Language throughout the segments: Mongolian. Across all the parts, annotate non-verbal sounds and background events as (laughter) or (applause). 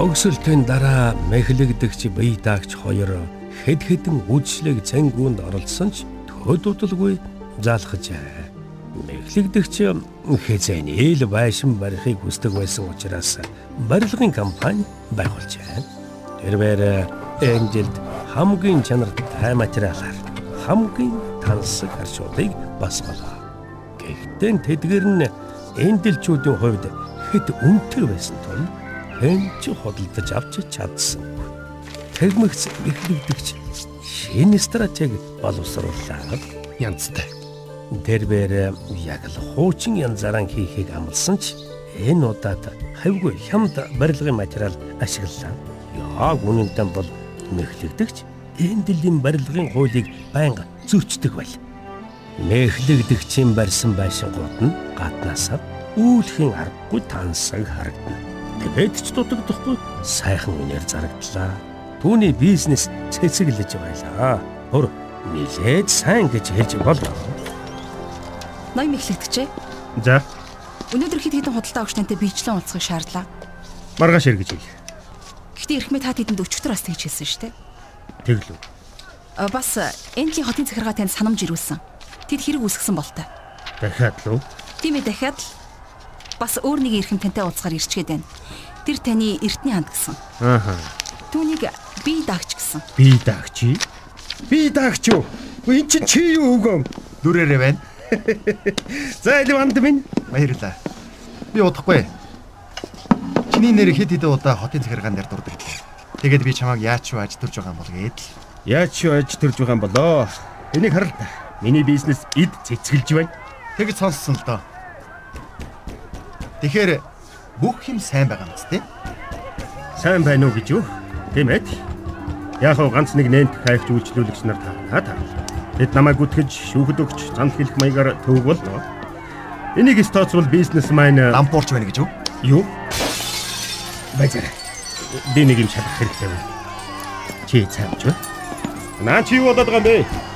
Тогсолтын дараа мэхлэгдэгч бие даагч хоёр хэд хэдэн үйлчлэг цангуунд оролцсон ч төдөлгүй заалхажээ. Мэхлэгдэгч хэзээ л байшин барихыг хүсдэг байсан учраас барилгын компани байгуулжээ. Тэрээр Энжилд хамгийн чанартай материалаар хамгийн тансаг харшуудыг басгалаа. Гэхдээ тэдгэр нь эндэлчүүдийн хувьд хэд үнэтэй байсан тул хэн ч хөдөлдөж авч чадсангүй. Тэгмэгц эхлэгдэгч шинэ стратеги боловсрууллаа. Янзтай. Тэрээр яг л хуучин янзаараа хийхийг амласан ч энэ удаад хавьгүй хямд барилгын материал ашиглалаа. Яг үнэндээ бол мэхлэгдэгч эндлийн барилгын хуулийг байнга зөрчдөг байл. Мэхлэгдэгчийн барьсан байшингууд нь гаднаасаа үүлхийн аргагүй тансаг харагдана. Тэгээд ч дутагдахгүй сайхан үнээр зарагдлаа. Түүний бизнес цэцэглэж байлаа. Хөр нилээд сайн гэж хэлж болоо. Ной мэхлэгдэжээ. За, Өнөөдөр хэд хэдэн худалдаа өгч тантай биечлэн уулзахыг шаарлаа. маргааш эргэж хэл. Гэхдээ эрхмээ та тэдэнд өчтөр бас тэгж хэлсэн шүү дээ. Тэглүү. А, Бас Энтлийн хотын захиргаа танд санамж ирүүлсэн. Тэд хэрэг үүсгэсэн болтой. Дахиад лөө. Тийм ээ дахиад л бас өөр нэг эрхэм тантай уулзахаар ирчгээд байна. Тэр таны эртний ханд гэсэн. Ааха. Түүнийг би дагч гэсэн. Би даагч. Би даагч юу? Үгүй эн чинь чи юу өгөөм? Нүрээрээ байна. (laughs) За элевант минь. Баярлалаа. Би удахгүй. Чиний нэр хэд хэдэн удаа хотын захиргаан дээр дурдаг. Тэгээд би чамайг яач юу аж төрж байгаа юм бол гээд л. Яаж ч аж төрж байгаа юм болоо. Энийг харал та. Миний бизнес эд цэцгэлж байна. Тэгж сонссон л доо. Тэгэхээр бүх юм сайн байгаа юм зү? Сайн байна уу гэж юу? Тийм ээ. Яг хав ганц нэг нэнт хайгч үйлчлүүлэгч нар та та. Тэд намайг гүтгэж шүүхэд өгч зам хэлэх маягаар боллоо. Энийг стоцвол бизнесмен Лампуурч байна гэж юу? юу? Базар. Би нэг юм шалах хэрэгтэй байна. Чи цаавч ба. Наа чи юу болоод байгаа юм бэ?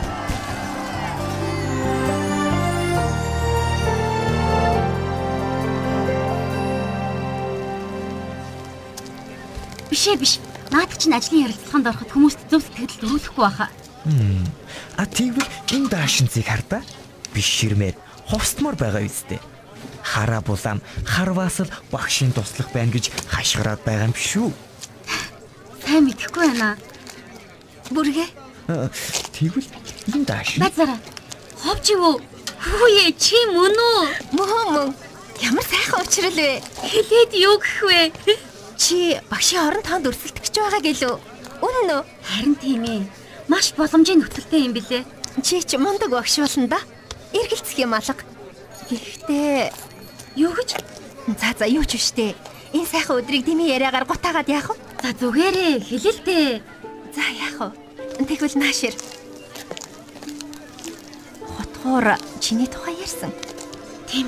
Биш ээ биш. Наад чинь ажлын ярилцлаганд ороход хүмүүст зөв сэтгэл төрүүлэхгүй байхаа. А тэгвэл энэ даашинцыг хардаа биш ширмээр хувцмаар байгаа үстэй. Хараа булаам харваас л багшийн туслах байна гэж хашгираад байгаа юм биш үү? Сайн мэдэхгүй байна. Бүргэ. А, Тэгвэл энэ даашин Базара. Ховч юу? Хүүе чи мөн үү? Мөн мөн. Ямар сайхан уучрал вэ? Хэлээд юу гэх вэ? Чи багшийн орон тоонд өрсөлдөгч байгаа гэлөө. Үнэн үү? Харин тийм ээ. Маш боломжийн нөхцөлтэй юм билэ. Чи ч мундаг багш болно да. Эргэлцэх юм алга. Гэхдээ Юу гэж? за за юу ч биштэй. Энэ сайхан өдрийг дими яриагаар гутаагаад яах вэ? За зүгээрээ хэлэлтэй. За яах вэ? Тэгвэл наашир. Хотгоор чиний тухай ярьсан. Тийм.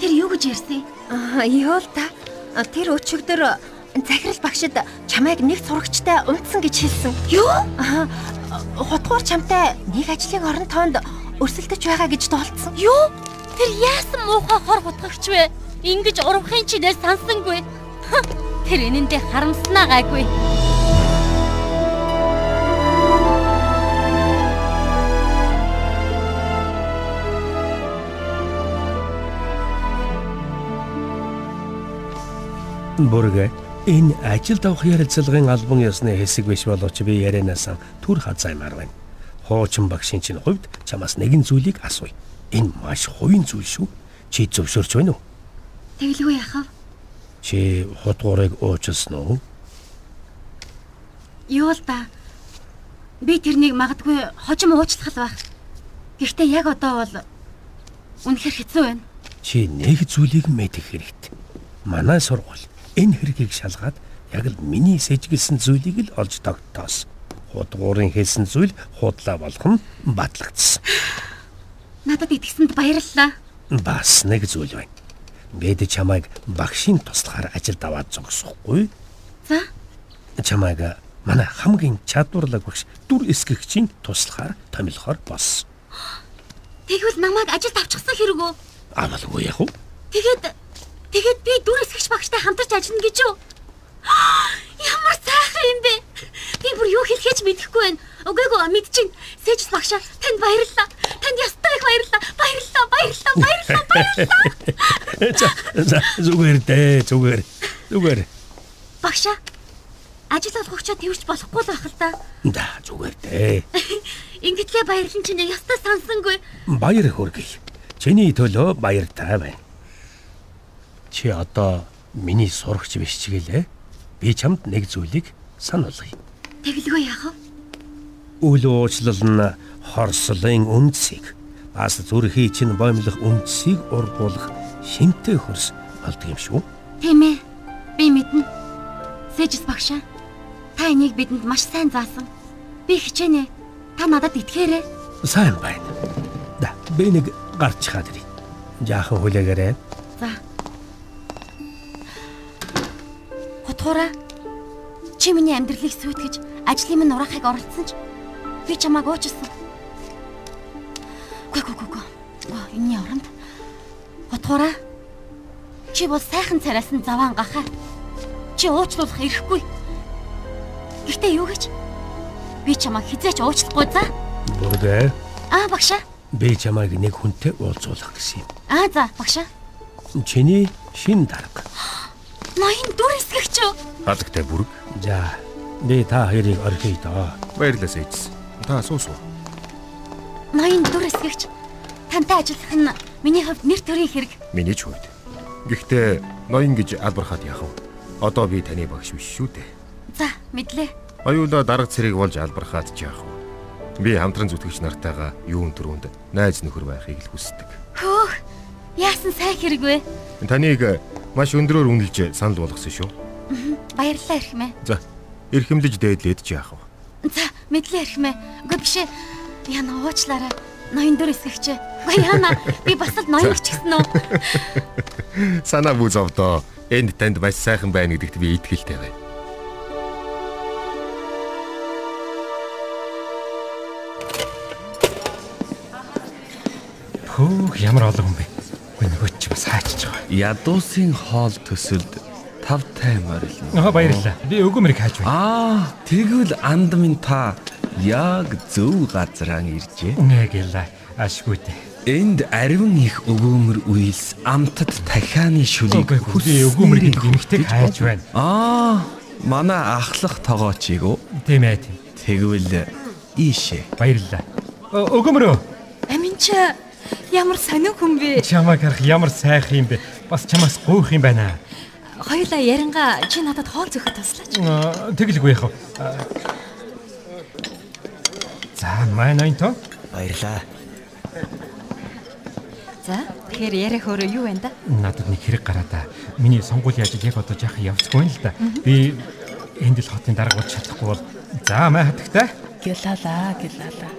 Тэр юу гэж ярьсан? Аа, юу л та. Тэр өчигдөр захирал багшид чамайг нэг сурагчтай унтсан гэж хэлсэн. Юу? Хотгоор чамтай нэг ажлын орон тоонд өрсөлдөж байгаа гэж тоолцсон. Юу? Тэр яасан муухай хор хутгагч вэ? Ингиж урамхын чинээс сансангүй. Тэр энэндээ харамснаа гайгүй. Бүргэ энэ ажил давах ярилцлагын албан ёсны хэсэг биш боловч би ярианаас түр хазаймаар байна. Хуучин багшийн чинь хувьд чамаас нэгэн зүйлийг асууя. Энэ маш хувийн зүйл шүү. Чи зөвшөөрч байна уу? Тэглгүй яхав. Чи хутгуурыг уучлсан уу? Юу л да. Би тэрнийг магадгүй хожим уучлах л байх. Гэхдээ яг одоо бол үнэхэр хэцүү байна. Чи нэг зүйлийг мэдэх хэрэгтэй. Манай сургууль энэ хэргийг шалгаад яг л миний сэжгэлсэн зүйлийг л олж тогтоос. Худгуурын хэлсэн зүйл худлаа болох нь батлагдсан. Надад итгэсэнд баярлалаа. Бас нэг зүйл байна. Бид чамайг багшийн туслахаар ажилд аваад зогсохгүй. За, Чамайг манай хамгийн чадварлаг багш дүр эсгэгчийн туслахаар томилохоор болсон. тэгвэл намайг ажилд авчихсан хэрэг үү? Амалгүй яах вэ? Тэгээд тэгээд би дүр эсгэгч багштай хамтарч ажиллана гэж юу? (gasps) Ямар сайхан юм бэ? Би бүр юу хэлэхэж мэдэхгүй байна. Үгүй ээ мэдчихээн. Сэжс багшаа танд баярлалаа. Танд ястаа их баярлалаа. Баярлалаа, баярлалаа, баярлалаа, баярлалаа. Зүгээр дээ зүгээр. Зүгээр. Багшаа. Ажил олгогчоо тэрч болохгүй л байх л да. Зүгээр дээ. (laughs) Ингэтлээ баярлан чинь ястаа сансангүй. Баяр хүргэе. Чиний төлөө баяртай байна. Чи одоо миний сурагч биш ч гэлээ. Би чамд нэг зүйлийг сануулъя. Тэглгүй яах вэ? Үл уучлал нь хорслын үндсийг бас зүрхий чинь боомлох үндсийг ургуулах шинтэй хөрс болдго юм шүү. Тийм ээ. Би мэднэ. Сэжс багшаа. Та энийг бидэнд маш сайн заасан. Би хичээнэ. Та надад итгээрэй. Сайн байна. Да, би нэг гарч хаад ирье. Жаахан хүлээгээрэй. За. Хутгаараа. Чи миний амьдралыг сүйтгэж ажлын минь ураахыг оролцсон ч би чамааг уучсан. Гү гү гү. Оо, энэ оронд. Хутгаараа. Чи бол сайхан царайсан заваан гахаа. Чи уучлуулах эрхгүй. Гэхдээ юу гэж? Би чамааг хизээч уучлахгүй за. Бүргээ. Аа багшаа. Би чамайг нэг хүнтэй уулзуулах гэсэн юм. Аа за багшаа. Чиний шин дарга. (gasps) Ноён дүр эсгэгч юу? Халагтай бүрг. За, би та хоёрыг орхиё доо. Баярлалаа Сэжс. Та суусуу. Ноён дүр эсгэгч. Тантай ажиллах нь миний хувьд нэр төрийн хэрэг. Миний ч хувьд. Гэхдээ ноён гэж албархаад яах вэ? Одоо би таны багш биш шүү дээ. За, мэдлээ. Оюулаа дарга цэрэг болж албархаад ч яах вэ? Би хамтран зүтгэгч нартайгаа юун төрөнд найз нөхөр байхыг л хүсдэг. Хөөх. Яасан сайн хэрэг вэ? Таныг маш өндрөөр үнэлж санал болгосон шүү. Баярлалаа эрхмээ. За, эрхэмлэж дээдлээд ч яах вэ? За, мэдлээ эрхмээ. Үгүй биш ээ. Яна уучлаарай. Ноён дүр эсгэгч. Үгүй яна. Би бас л ноён ч гэсэн үү? Санаа бүү зовдоо. Энд танд маш сайхан байна гэдэгт би итгэлтэй байна. Хөөх ямар олон хүн бэ? Үгүй нөгөө чи бас хайчиж байгаа. Ядуусын хоол төсөлд тавтай морил. Аа баярлалаа. Би өгөөмөрийг хайж байна. Аа, тэгвэл анд минь та яг зөв газраа иржээ. Нэгэлээ. Ашгүйтэй. Энд ариван их өгөөмөр уйлс амтад дахианы шүлийг Би өгөөмөрийг хүнхтэй хайж байна. Аа, манай ахлах тоогоочийг үү? Тийм ээ тийм. Тэгвэл ийшээ. Баярлалаа. Өгөөмөрөө. Амин ч ямар сонин хүн бэ? Чамайг харах ямар сайхан юм бэ? Бас чамаас гуйх юм байна. Хоёулаа яранга чи надад хоол зөхөд туслаач. Аа, Тэгэлгүй яах вэ? За, май ноёнто. Баярлаа. За, тэгэхээр яриа хөөрөө юу вэ да? Надад нэг хэрэг гараа да. Миний сонгуулийн ажил яг одоо жаахан явцгүй юм л да. Би энд л хотын дарга болж чадахгүй бол за май хатагтай. Гэлалаа, гэлалаа.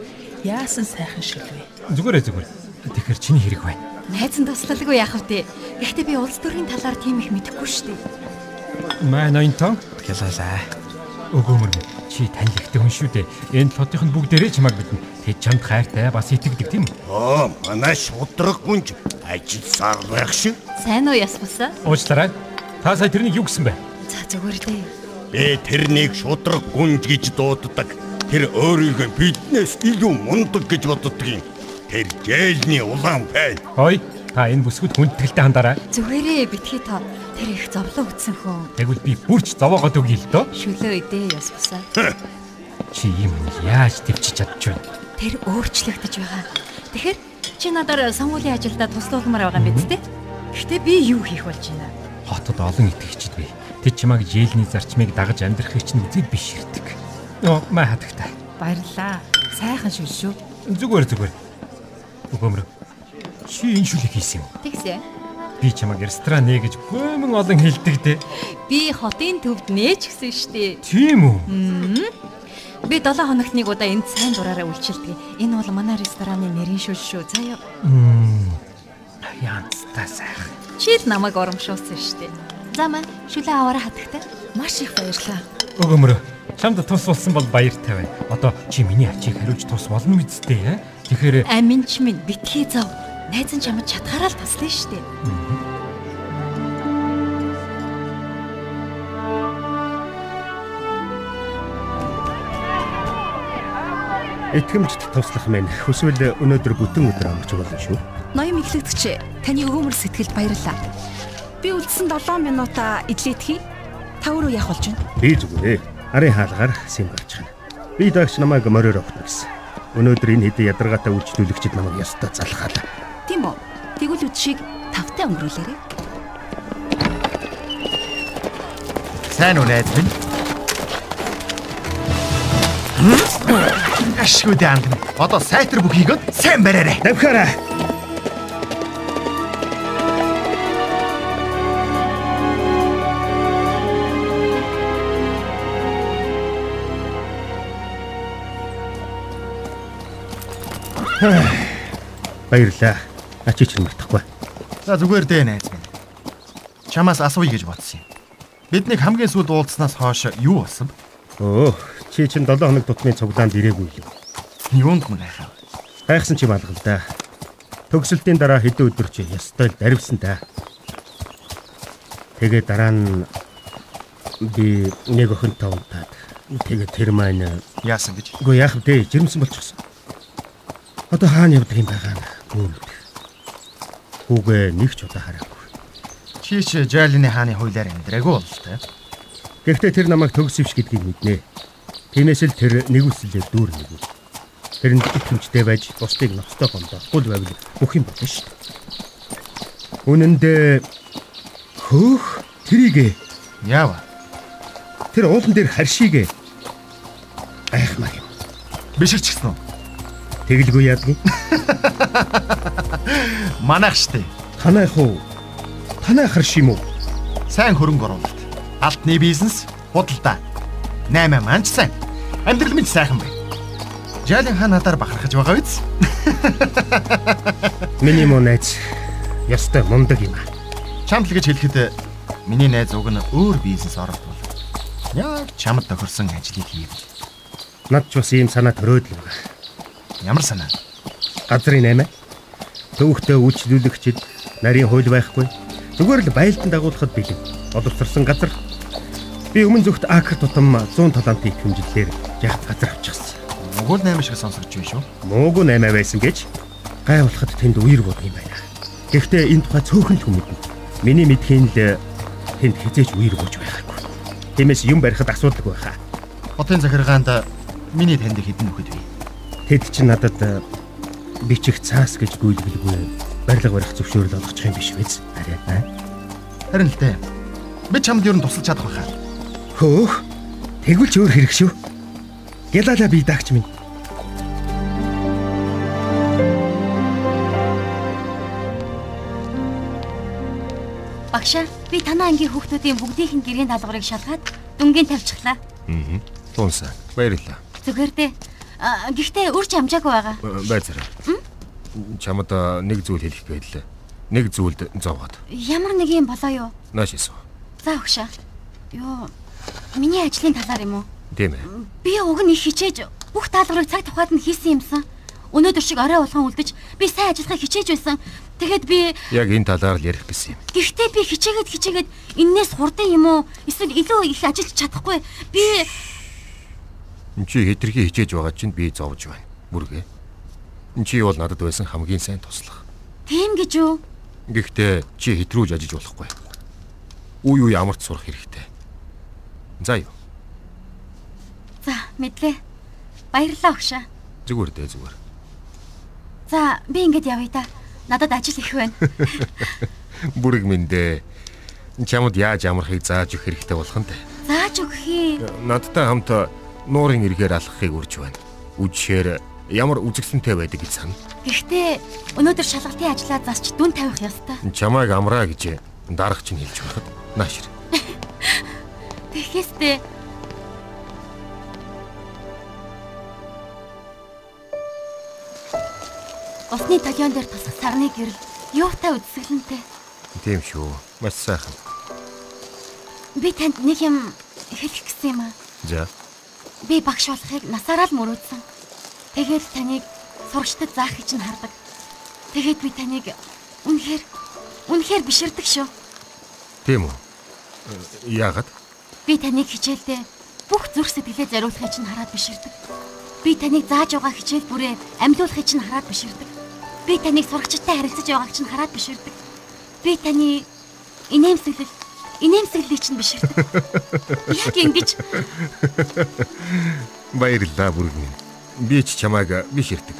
Яасан сайхан шилвэ. Зүгээрээ зүгээр. Тэгэхээр чиний хэрэг байна. Найзан туслалгүй яах вэ? Гэхдээ би улс төрийн талаар тийм их мэдэхгүй шүү дээ. Май ноёнто. Гэлалаа. Өгөөмөр чи танил ихтэй хүн шүү дээ. Энэ лотынх нь бүгдээрээ чамайг мэднэ. Тэд чамд хайртай бас итгэдэг тийм үү? Оо, манай шудраг гүнж ажил сар байх шиг. Сайн уу яс бусаа? Уучлаарай. Та сая тэрнийг юу гэсэн бэ? За зүгээр дээ. Би тэрнийг шудраг гүнж гэж дууддаг. Тэр өөрийгөө биднээс илүү мундаг гэж боддог юм. Тэр жээлний улаан байна. Хой, та энэ бүсгүйд хүндэтгэлтэй хандаарай. Зүгээрээ битгий та тэр их зовлон үтсэн хүн. Тэгвэл би бүрч зовоогоод өгье л дөө. Шүлөө идэ яс бусаа. Чи юм яаж төвчж чадж байна? Тэр өөрчлөгдөж байгаа. Тэгэхээр чи надаар сонгуулийн ажилдаа туслуулмаар байгаа юм биз дээ? Гэхдээ би юу хийх болж байна? Хотод олон итгэгчд бий. Тэд чамайг жээлний зарчмыг дагаж амьдрахыг чинь үзээд биш ирдэг. Нөө май хатагтай. Баярлаа. Сайхан шүл шүү. Зүгээр зүгээр. Өгөөмөр. Чи энэ шүлийг хийсэн юм. Тэгсэ. Би чамайг ресторан нэ гэж бөөмөн олон хэлдэг дээ. Би хотын төвд нээж гисэн штэ. Тийм үү? Би 7 хоногт нэг удаа энд сайн дураараа үйлчилдэг. Энэ бол манай рестораны нэрийн шүл шүү. Заяа. Янцтай сайхан. Чи л намайг урамшуулсан штэ. За маа шүлээ аваараа хатагтай. Маш их баярлаа. Өгөөмөр. Чамд тус болсон бол баяртай байна. Одоо чи миний ачийг хариуж тус болно үсттэй ээ. Тэгэхээр э, амин ч минь битгий зов. Найз нь чамд чатгаараа л таслаа шүү дээ. Итгэмжт туслах минь хүсвэл өнөөдөр бүтэн өдөр амарч болно шүү. Ноён мэхлэгдэгч таны өгөөмөр сэтгэлд баярлалаа. Би үлдсэн 7 минутаа идлээдхий. Та өөрөө явах болж байна. Би зүгээр ээ. Арын хаалгаар сэм болчихно. Би дагч намайг морьоор өгнө гэсэн. Өнөөдөр энэ хэдэн ядаргаатай үйлчлүүлэгчид намайг ястаа залхаалаа. Тийм үү? Тэгвэл үдшийг тавтай өнгөрүүлээрэй. Сайн уу найз минь? Ашгүй дэнд. Одоо сайтар бүхийг нь сайн бариарай. Давхаараа. Баярлаа. Ачи чинь мартахгүй. За зүгээр дээ найз минь. Чамаас асууя гэж бодсон юм. Биднийг хамгийн сүүлд уулзснаас хойш юу болсон? Өө, чи чинь 7 хоног тутмын цуглаанд ирээгүй юу? Юунд мөн айхав. Гайхсан чи малгал да. Төгсөлтийн дараа хэдэн өдөр чи ястай л даривсан та. Тэгээ дараа нь би нэг охинтой унтаад тэгээ тэр маань яасан гэж. үгүй яах вэ? Жирэмсэн болчихсон. Одоо хаана явдаг юм байгаа юм? Хүүгээ нэг ч удаа хараагүй. Чи ч Жайлины хааны хуулиар амьдраагүй бол тээ. Гэхдээ тэр намайг төгсөвч гэдгийг мэднэ. Тиймээс л тэр нэгүслээр дүүр нэг. Тэрэнд итгэмжтэй байж бусдыг ноцтой гомдоохгүй байвал бүх юм болно шүү дээ. Үнэн дээр хөөх трийгэ яава. Тэр уулан дээр харшигээ айхмаар юм. Биширч гисэн үү? Тэгэлгүй яадгийн. Манайх штэ. Танайх уу? Танай харш юм уу? Сайн хөрөнгө оруулалт. Алтны бизнес, худалдаа. 8 манч сайн. Амьдрал минь сайхан бай. Жайлын хаан надаар бахархаж байгаа биз? (laughs) Миний муу найз ястай мундаг юм аа. Чамд л гэж хэлэхэд миний найз уг нь өөр бизнес оролдвол яг чамд тохирсон ажлыг хийв. Над ч бас ийм санаа төрөөд л байгаа. Ямар санаа? Газрын 8 төвхтөө үйлчлүүлэгчид нарийн хууль байхгүй. Зүгээр л байлдан дагуулхад бэлэн. Боловсрсан газар. Би өмнө зүгт акр тутам 100 талантын хэмжлэлээр яг газар авчихсан. Монгол 8 шиг сонсогдож байна шүү. Муугүй 8 байсан гэж гай болоход тэнд үер бод юм байна. Гэхдээ энэ тухай цөөхөн л мэднэ. Миний мэдхийн л тэнд хизээж үер бож байхгүй. Тиймээс юм барихад асуудаг байхаа. Хотын захиргаанд миний танд хэдэн нөхөд вэ? Тэд чинь надад э, бичих цаас гэж гүйлгэлгүй барилга барих зөвшөөрөл олгочих юм биш биз? Арай. Харин л дээ. Би чамд юу н тусалж чадах байхаа. Хөөх. Тэгвэл ч өөр хэрэг шүү. Гялалаа би дагч минь. Багшаа, би танаа ангийн хүүхдүүдийн бүгдийнх нь гэрийн даалгаврыг шалгаад дүнгийн тавьчихлаа. Аа. Тунсаа. Баярлалаа. Зүгээр дээ. Гэхдээ үрч амжаагүй байгаа. Байцаарай. Чамд а, нэг зүйл хэлэх гэлээ. Нэг зүйлд зовоод. Ямар нэг юм болоо юу? Нааш ийсв. За багшаа. Юу миний ажлын талаар юм уу? Тийм ээ. Би уг нь их хичээж бүх даалгаврыг цаг тухайд нь хийсэн юмсан. Өнөөдөр шиг орой болгон үлдэж би сайн ажиллахыг хичээж байсан. Тэгэхэд би Яг энэ талаар л ярих гэсэн юм. Гэхдээ би хичээгээд хичээгээд энээс хурдан юм уу? Эсвэл илүү их ажиллаж чадахгүй. Би Энд чи хэтэрхий хичээж байгаа чинь би зовж байна. Бүргээ. Энд чи бол надад байсан хамгийн сайн туслах. тийм гэж юу? Гэхдээ чи хэтрүүж ажиж болохгүй. Үе үе амарч сурах хэрэгтэй. За юу. За, мэдлээ. Баярлалаа өгшөө. Зүгээр дээ зүгээр. За, би ингэж явъя та. Надад ажил их байна. (laughs) Бүрэг минь дээ. Чамд яаж амархыг зааж өгөх хэрэгтэй болох нь. Зааж өгөхий. Надтай хамт нуурын эргээр алхахыг урьж байна. Үдшээр ямар үзэгсэнтэй байдаг гэж сана. Гэхдээ өнөөдөр шалгалтын ажлаа засч дүн тавих ёстой. Чамайг амраа гэж дарах чинь хэлж байхад наашир. (laughs) Тэгэхээстэй Усны талион дээр тусах сарны гэрэл юутай үдсгэлэнтэй. Тийм шүү. Маш сайхан. Би танд нэг юм хэлэх гэсэн юм аа. За. Би багш болохыг насаараа л мөрөөдсөн. Тэгээд таныг сурагчдад заах гэж нь хардаг. Тэгээд би таныг үнэхээр үнэхээр биширдэг шүү. Тийм үү? Яагаад? Би таныг хичээлдээ бүх зүрх сэтгэлээ зориулахыг чинь хараад биширдэг. Би таныг зааж байгаа хичээл бүрээ амьлуулахыг чинь хараад биширдэг. Би таныг сурагчтай харилцаж байгааг чинь хараад биширдэг. Би таны инээмсэглэл инээмсэглэлийг чинь биширдэг. Яг ингэж Баярлалаа бүргэн. Би ч чамайг биш ирдэг.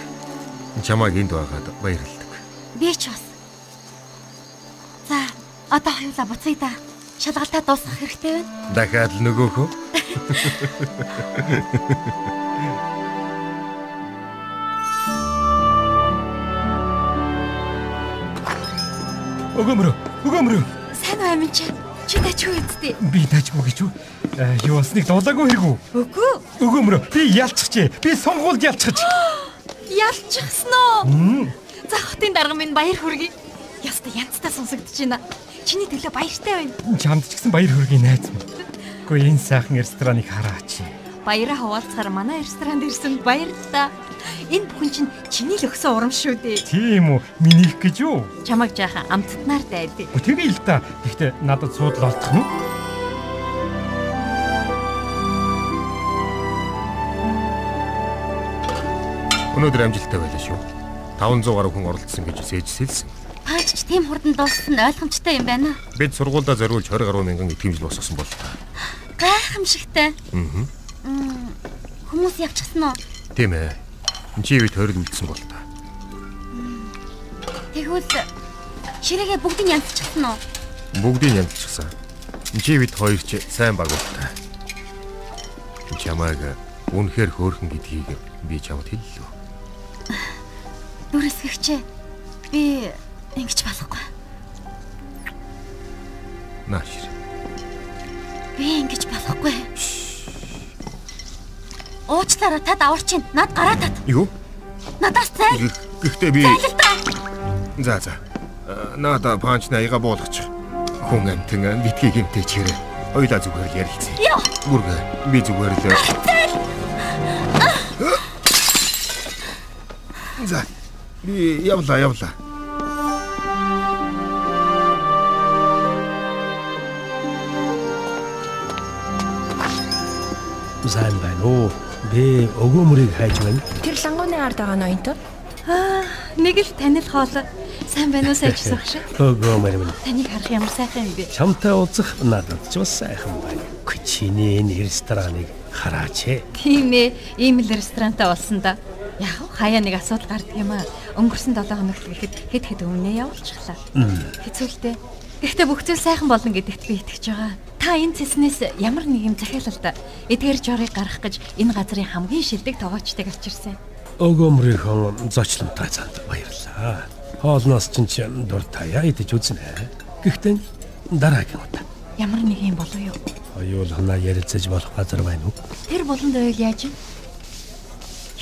Чамайг энд байгаад баярлалдаг. би ч бас. За, одоо хоёулаа буцъя да. Шалгалтаа дуусгах хэрэгтэй байна. Дахиад л нөгөөхөө. Өгөөмрөө. Өгөөмрөө. Сайн уу амин чи? Чи тачгүй үсттэй. Би тажгүй гэж юу? Э, Юу болсныг дуулаагүй хэрэг үү? Үгүй. Өгөөмрөө. Би ялцчихжээ. Би сонгуульд ялцчих. (gasps) Ялчихсан уу? За хотын дарга минь баяр хүргэе. Яста янзтай сонсогдож байна. Чиний төлөө баяртай байна. Чамд ч гэсэн баяр хүргэе найз минь. Гэхдээ энэ сайхан рестораныг хараач. Баяраа хаваалцахаар манай ресторанд ирсэнд баярлалаа. Энэ бүхэн чинь чиний л өгсөн урам шүү дээ. Тийм үү? Минийх гэж юу? Чамайг жаахан амттнаар дайдээ. Гү тэгээ л та. Гэхдээ надад суудлаа олдох нь. Өнөөдөр амжилттай байлаа шүү. 500 гаруй хүн оролцсон гэж сэж сэлсэн. Паач тийм хурдан дууссан нь ойлгомжтой юм байна. Бид сургуульдаа зориулж 20 гаруй мянган итгэмжил босгосон бол та. Гайхамшигтай. Аа. Хүмүүс явчихсан уу? Тийм ээ. Чи бид хориг үлдсэн бол та. Тэгвэл ширээгээ бүгдийг янзчихсан уу? Бүгдийг янзчихсан. Чи бид хоёр ч сайн баг бол та. Чамайг үнэхээр хөөрхөн гэдгийг би чамд хэллээ. Дүрсгэгчээ. Би ингэж болохгүй. Нааш. Би ингэж болохгүй. Уучлаарай та даварч чинь над гараа тат. Юу? Надаас зайл. Гэхдээ би. За за. Э, Нада панч найга буулгач. Хүн амтэн битгий гимтэй чирээ. Хоёлаа зүгээр л ярилцъя. Яа. Бүргэ би зүгээр л За. Би явла явла. Сайн байна уу? Би өгөөмрийг хайж байна. Тэр лангууны ард байгаа ноёнтой. Аа, нэг л танил хоол. Сайн байна уу сайжсан багш? Өгөөмөр минь. Таныг харах ямар сайхан юм бэ? Чамтай уулзах надад ч бас сайхан байна. Чиний энэ рестораныг хараач ээ. Тийм ээ, ийм л ресторантай болсон да. Яг хаяа нэг асуудал гардаг юм аа. Өнгөрсөн 7 хоногт гэхэд хэд хэд өмнөө явуулчихлаа. Хэцүүлтэй. Гэхдээ бүх зүйл сайхан болно гэдэгт би итгэж байгаа. Та энэ цэснээс ямар нэг юм захиалалд эдгээр жорыг гарах гэж энэ газрын хамгийн шилдэг тогоочтыг авчирсан. Өгөөмрийнхөө зочлонтой занд баярлаа. Хоолноос ч ч дур таяа идэж үзнэ. Гэхдээ дараагийн удаа Ямар нэг юм болов юу? хоёулахнаа ярилцаж болох газар байна уу? Тэр болонд ойл яаж юм?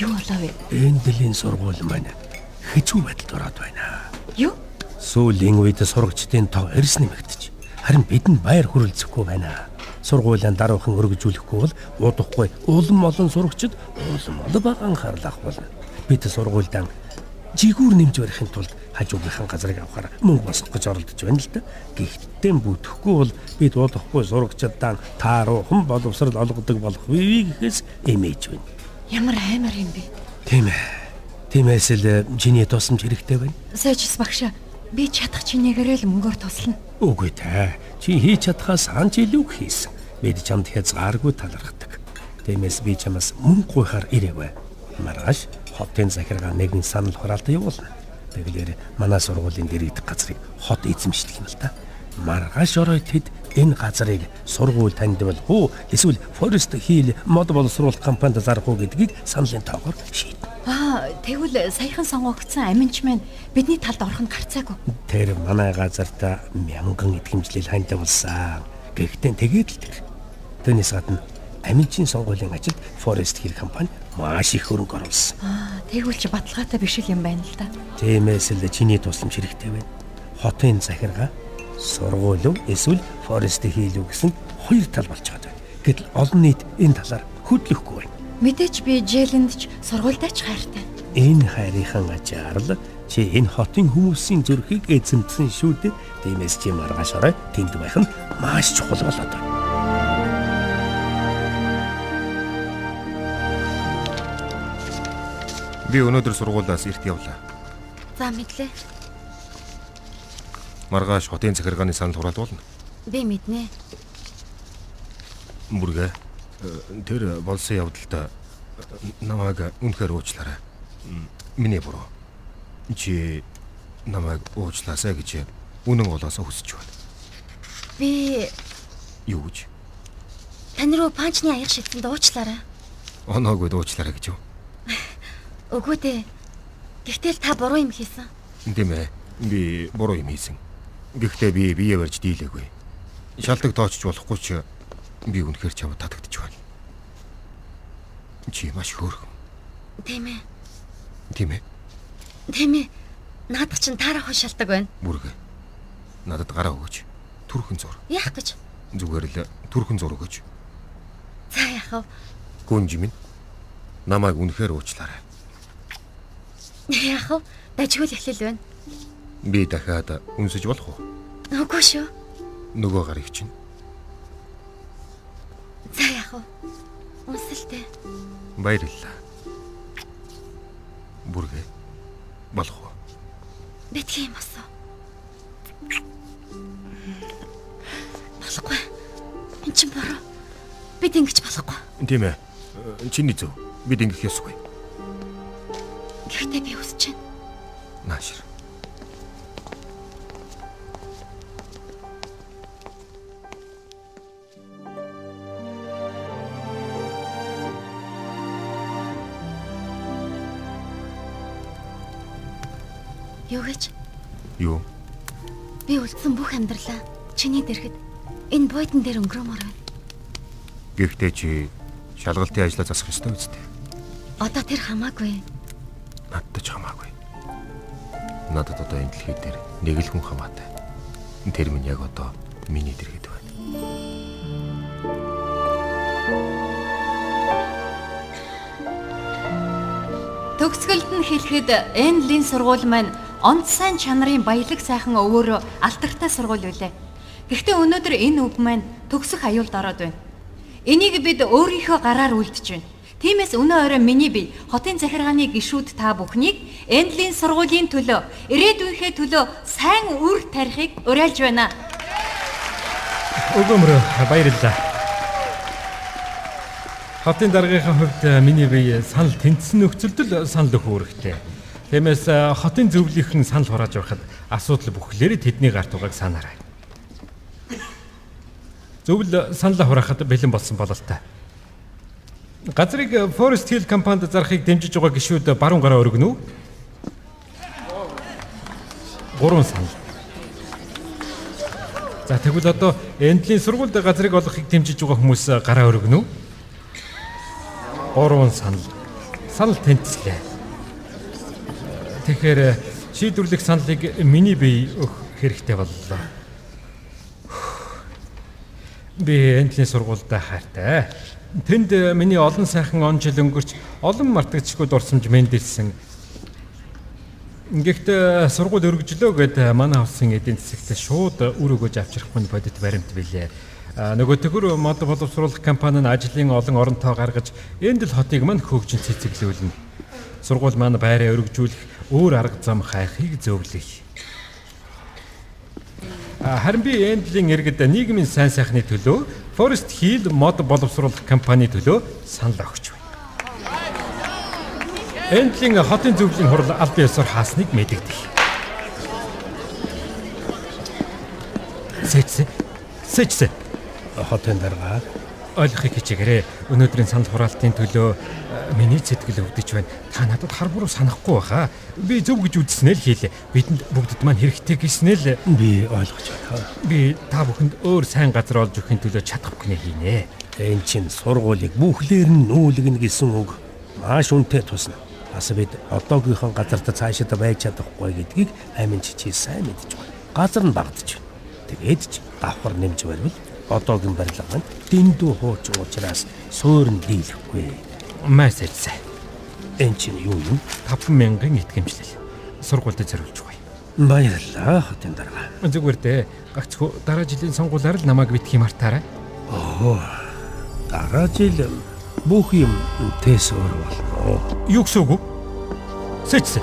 Юу болов вэ? Энэ дэлийн сургууль маань хэцүү байдалд ороод байна. Юу? Сүүлийн үед сурагчдын тоо эрс нэмэгдэж харин бидэнд баяр хүрэлцэхгүй байна. Сургуулийн даруухан өргөжүүлэхгүй бол удахгүй улам олон сурагчид улам олон бага анхаарал авах болно. Бид сургуульдаа жигүүр нэмж барихын тулд хажуугийнхаа газрыг авахаар мөнгө босгох гэж оролдож байна л да. Гэхдээ бүтэхгүй бол бид удахгүй сурагчдаа тааруухан боловсрал олгодог болох бивэ гэхээс эмээж байна. Ямар аймар юм бэ? Тийм ээ. Тиймээс л чиний тусламж хэрэгтэй байна. Сайжс багш. Би чадах чинээгээр л мөнгөөр туслана. Үгүй ээ. Чи хийж чадхаас ханч илүү хийсэн. Бид чамд хязгааргүй талархдаг. Тиймээс би чамаас мөнгө гуйхаар ирээгүй. Маргааш хотын захиргаа нэгэн санал хураалтаа явуулна. Тэгэлэр манай сургуулийн дэрэгдэх газрыг хот эзэмшдэг юм л та. Маргааш орой тэд энэ газрыг сургууль таньдвал хөө эсвэл Forest Hill мод боловсруулах компанид зарах уу гэдгийг саналын тоогоор шийднэ. Аа, тэгвэл саяхан сонгогдсон аминч маань бидний талд орох нь гарцаагүй. Тэр манай газартаа мянган итгэмжлэл ханьтай болсон. Гэхдээ тэгээд л тэр. Түүнээс гадна Аминчийн сонгуулийн ажилд Forest Hill компани маш их хөрөнгө оруулсан. Аа, тэгвэл чи баталгаатай биш л юм байна л да. Тиймээс л чиний тусламж хэрэгтэй байна. Хотын захиргаа сургууль уу эсвэл Forest Hill гэсэн хоёр тал болж байгаа. Гэтэл олон нийт энэ талаар хөдлөхгүй байна. Мэдээч би Жэлэнд ч сургуультай ч хайртай. Энэ хайрынхан ачаар л чи энэ хотын хүмүүсийн зүрхийг эзэмдсэн шүү дээ. Тиймээс чи маргааш орой тэнд байх нь маш чухал болоод байна. Би өнөөдөр сургуулиас эрт явлаа. За мэдлээ. Маргааш хотын захиргааны санал хураалуулна. Би мэднэ. Бүргэ э, тэр болсон явдалтай намайг үнэхээр уучлаарай. Миний буруу. Чи намайг уучлаасай гэж үнэн голоосоо хүсэж байна. Би Юу гэж? тань руу панчны аяг шилтэнд уучлаарай. Оноогод уучлаарай гэж юу? (laughs) Үгүй дээ. Гэхдээ та буруу юм хийсэн. Тийм ээ. Би буруу юм хийсэн. Гэхдээ би бие барьж дийлээгүй. Шалдаг тоочж болохгүй ч би үнэхээр чамд татагдчих байна. Чи маш хөөрхөн. Тийм ээ. Тийм ээ. Тийм ээ. Наадах чинь таарах хушаалдаг байна. Бүргэ. Надад гараа өгөөч. Түрхэн зур. Яах гэж? Зүгээр л түрхэн зур өгөөч. За яах вэ? Гүнж минь. Намайг үнэхээр уучлаарай. Яах вэ? Дажгүй л эхлэл байна. Би дахиад үнсэж болох уу? Үгүй шүү. Нөгөө гарыг чинь. За яах вэ? Үнсэлтэй. Баярлалаа. Бүргэ. Болох уу? Битгий юм асуу. Болохгүй. Энд чинь буруу. Бид ингэж болохгүй. Тийм ээ. Чиний зөв. Бид ингэх ёсгүй. Гэхдээ би үсэж байна. Наашир. Юу? Би үлдсэн бүх амьдралаа чиний дэргэд энэ бойдон дээр өнгөрөөмөр байна. Гэхдээ чи шалгалтын ажлаа засах ёстой үстэй. Одоо тэр хамаагүй. Надад ч хамаагүй. Надад одоо энэ дэлхий дээр нэг л хүн хамаатай. Тэр минь яг одоо миний дэргэд байна. Төгсгөлд нь хэлэхэд Энлийн сургууль маань онц сайн чанарын баялаг сайхан өвөөрөө алтартай сургууль үлээ. Гэхдээ өнөөдөр энэ үг маань төгсөх аюулд ороод байна. Энийг бид өөрийнхөө гараар үлдэж байна. Тиймээс өнөө орой миний бие хотын захиргааны гишүүд та бүхнийг Энлийн сургуулийн төлөө, ирээдүйнхээ төлөө сайн үр тарихыг уриалж байна. Өгөөмөр баярлалаа. Хотын даргийнхаа хувьд э, миний бие санал тэнцсэн нөхцөлд л санал өгөх хэрэгтэй. Тиймээс э, хотын зөвлөлийн санал хурааж байхад асуудал бүхлээр тэдний гарт угааг санаарай. Зөвл санал хураахад бэлэн болсон бололтой. Газрыг э, Forest Hill компанид зарахыг дэмжиж байгаа гишүүд баруун гараа өргөнө үү? Гурван санал. За тэгвэл одоо Эндлийн сургуульд газрыг олохыг дэмжиж байгаа хүмүүс гараа өргөнө үү? Гурван санал. Санал тэнцлээ. Тэгэхээр э, шийдвэрлэх саналыг миний бие өгөх хэрэгтэй боллоо. Би Эндлийн сургуульд хайртай. Тэнд э, миний олон сайхан он жил өнгөрч олон мартагдчихгүй дурсамж мэндэлсэн. Гэхдээ сургууль өргөжлөө гэд манай улсын эдийн засагт шууд үр өгөөж авчрах хүн бодит баримт билээ. Нөгөө төгөр мод боловсруулах компани нь ажлын олон оронтоо гаргаж энд л хотыг мань хөгжин цэцэглүүлнэ. Сургууль маань байраа өргөжүүлэх өөр арга зам хайхыг зөвлөе. Харин би Эндлийн иргэд нийгмийн сайн сайхны төлөө Forest Hill мод боловсруулах компани төлөө санал өгч байна. Эндлийн хотын зөвлөлийн хурал аль биесээр хаасныг мэдэгдэх. Сэжсэн. Сэжсэн. Хотын дарга ойлгохыг хичээгээрэй. Өнөөдрийн санал хураалтын төлөө миний сэтгэл өвдөж байна. Та надад хар буруу санахгүй баха. Би зөв гэж үзснээ л хийлээ. Бидэнд бүгдд маань хэрэгтэй гэснээ л би ойлгож байна. Би та бүхэнд өөр сайн газар олж өгөхин төлөө чадахгүй нэ хийнэ. Энэ чинь сургуулийг бүхлээр нь нүүлгэнэ гэсэн үг. Маш үнэтэй тусна. Бас бид одоогийнхоо газарт цаашаа байж чадахгүй гэдгийг амин чичи сайн мэдж байна. Газар нь багдж байна. Тэгээд ч давхар нэмж барьвал одоогийн барилга маань дэндүү хууч уучраас суурн дийлэхгүй. Маш сайн. Энд чинь юу юм? 5000 итгэмжлэл. Сургуульд зориулж байгаа. Баярлалаа хотын дарга. Зүгээр дээ. Гагцхүү дараа жилийн сонгуулиар л намайг битгий мартаарай. Оо. Дараа жил бүх юм тэс өөр болно. Юу гэсэн үг вэ? Сэч.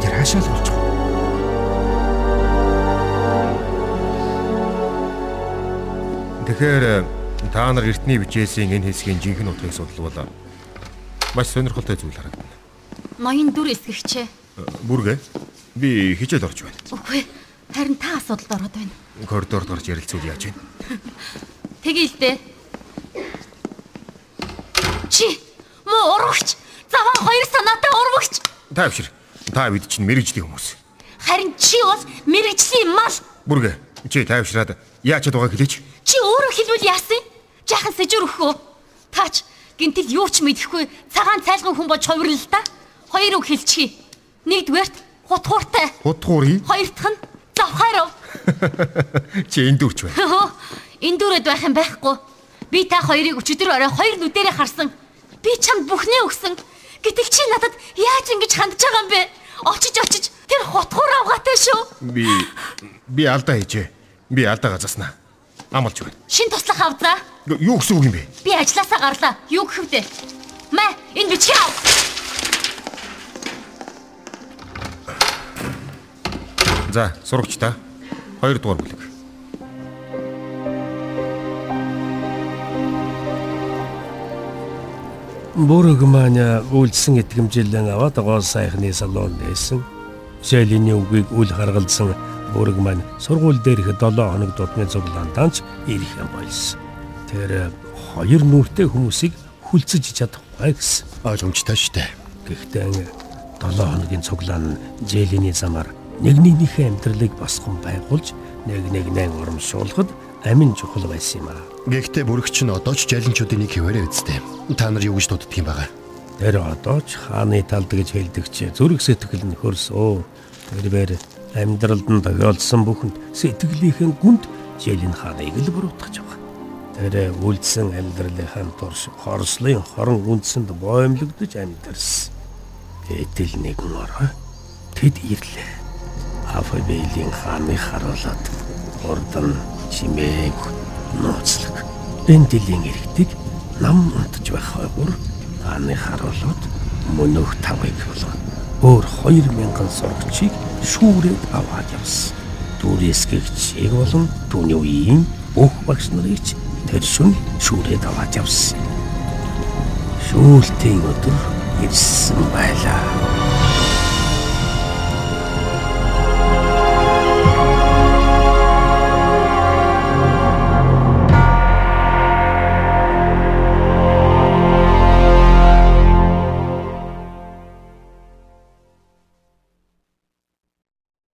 Тэр хаашаа л болж байгаа. Тэгэхээр та нар эртний бичээсийн энэ хэсгийн жинхэнэ утгыг судлавал маш сонирхолтой зүйл харагдана. Ноён дүр эсгэгчээ. Бүргэ би хичээл орж байна. Үгүй. Харин та асуудалд ороод байна. Коридорд гарч ярилцвал яаж вэ? (laughs) Тэгээл дээ. Чи муу урагч. Заван хоёр санаатай урагч. Та авшир. Та бид чинь мэрэгжлийн хүмүүс. Харин чи бол мэрэгжлийн мал. Бүргэ чи тайвшраад яачаад байгааг хэлээч. Чи өөрөө хэлвэл яасан? Жаахан сэжүр өгөх үү? Таач гинтэл юу ч мэдэхгүй цагаан цайлган хүн болж хувирлаа л да. Хоёр үг хэлчихье. Нэгдүгээрт хутгууртай. Хутгуурий. Хоёр дахь нь завхаарав. (laughs) Чи энэ дүрч байна. Энэ дүрэд байх юм байхгүй. Би та хоёрыг өчигдөр орой хоёр нүдэрээ харсан. Би чамд бүхнээ өгсөн. Гэтэл чи надад яаж ингэж хандж байгаа юм бэ? Очиж очиж тэр хутгуур авгаатай шүү. Би би алдаа хийжээ. Би алдаа газаснаа. Амлж байна. Шин туслах авзаа. Юу гэсэн үг юм бэ? Би ажилласаа гарлаа. Юу гэх вэ? Мэ, энэ бичгээ ав. За, сурагч та. Хоёр дугаар бүлэг. Бүрэг маань үйлдсэн итгэмжлэн аваад гол сайхны салон нээсэн. Шэлийн үгийг үл харгалзсан бүрэг маань сургууль дээрх 7 хоног дутны цуглаантаач ирэх юм болсон. Тэр хоёр нүртэй хүмүүсийг хүлцэж чадахгүй гэсэн. Ойлгомжтой шүү дээ. Гэхдээ 7 хоногийн цуглаан Жэлиний замаар нэгнийхээ амьдралыг босгон байгуулж нэг нэгнээ урамшуулахад амин чухал байсан юм аа. Гэхдээ бүрэгч нь одоо ч жалинчуудын нэг хിവэрэ үсттэй. Та нар юу гэж дууддаг юм байгаа? Тэр одоо ч хааны талд гэж хэлдэг чи зүрх сэтгэл нь хөрсөө. Тэрээр амьдралд нь тохиолдсон бүхэнд сэтгэлийнхэн гүнд Жэлин хааныг л буруутгаж байгаа. Тэр үлдсэн амьдралынхаа турш хорслын хорон үндсэнд боомлогдож амьдарсан. Этэл нэгэн орой тэд ирлээ. Афабелийн хааны харуулад урдан чимээг нууцлаг. Бендэлийн иргэдэг нам унтж байх хойгуур хааны харуулууд мөнөх тавыг болгоо. Өөр 2000 сурагчийг шүүрээд аваад явсан. Дүрээсгэгчийг болон түүний үеийн бүх багш нарыг ч тэр шүн шүүрээд аваад явсан. Шүүлтийн өдөр ирсэн байлаа.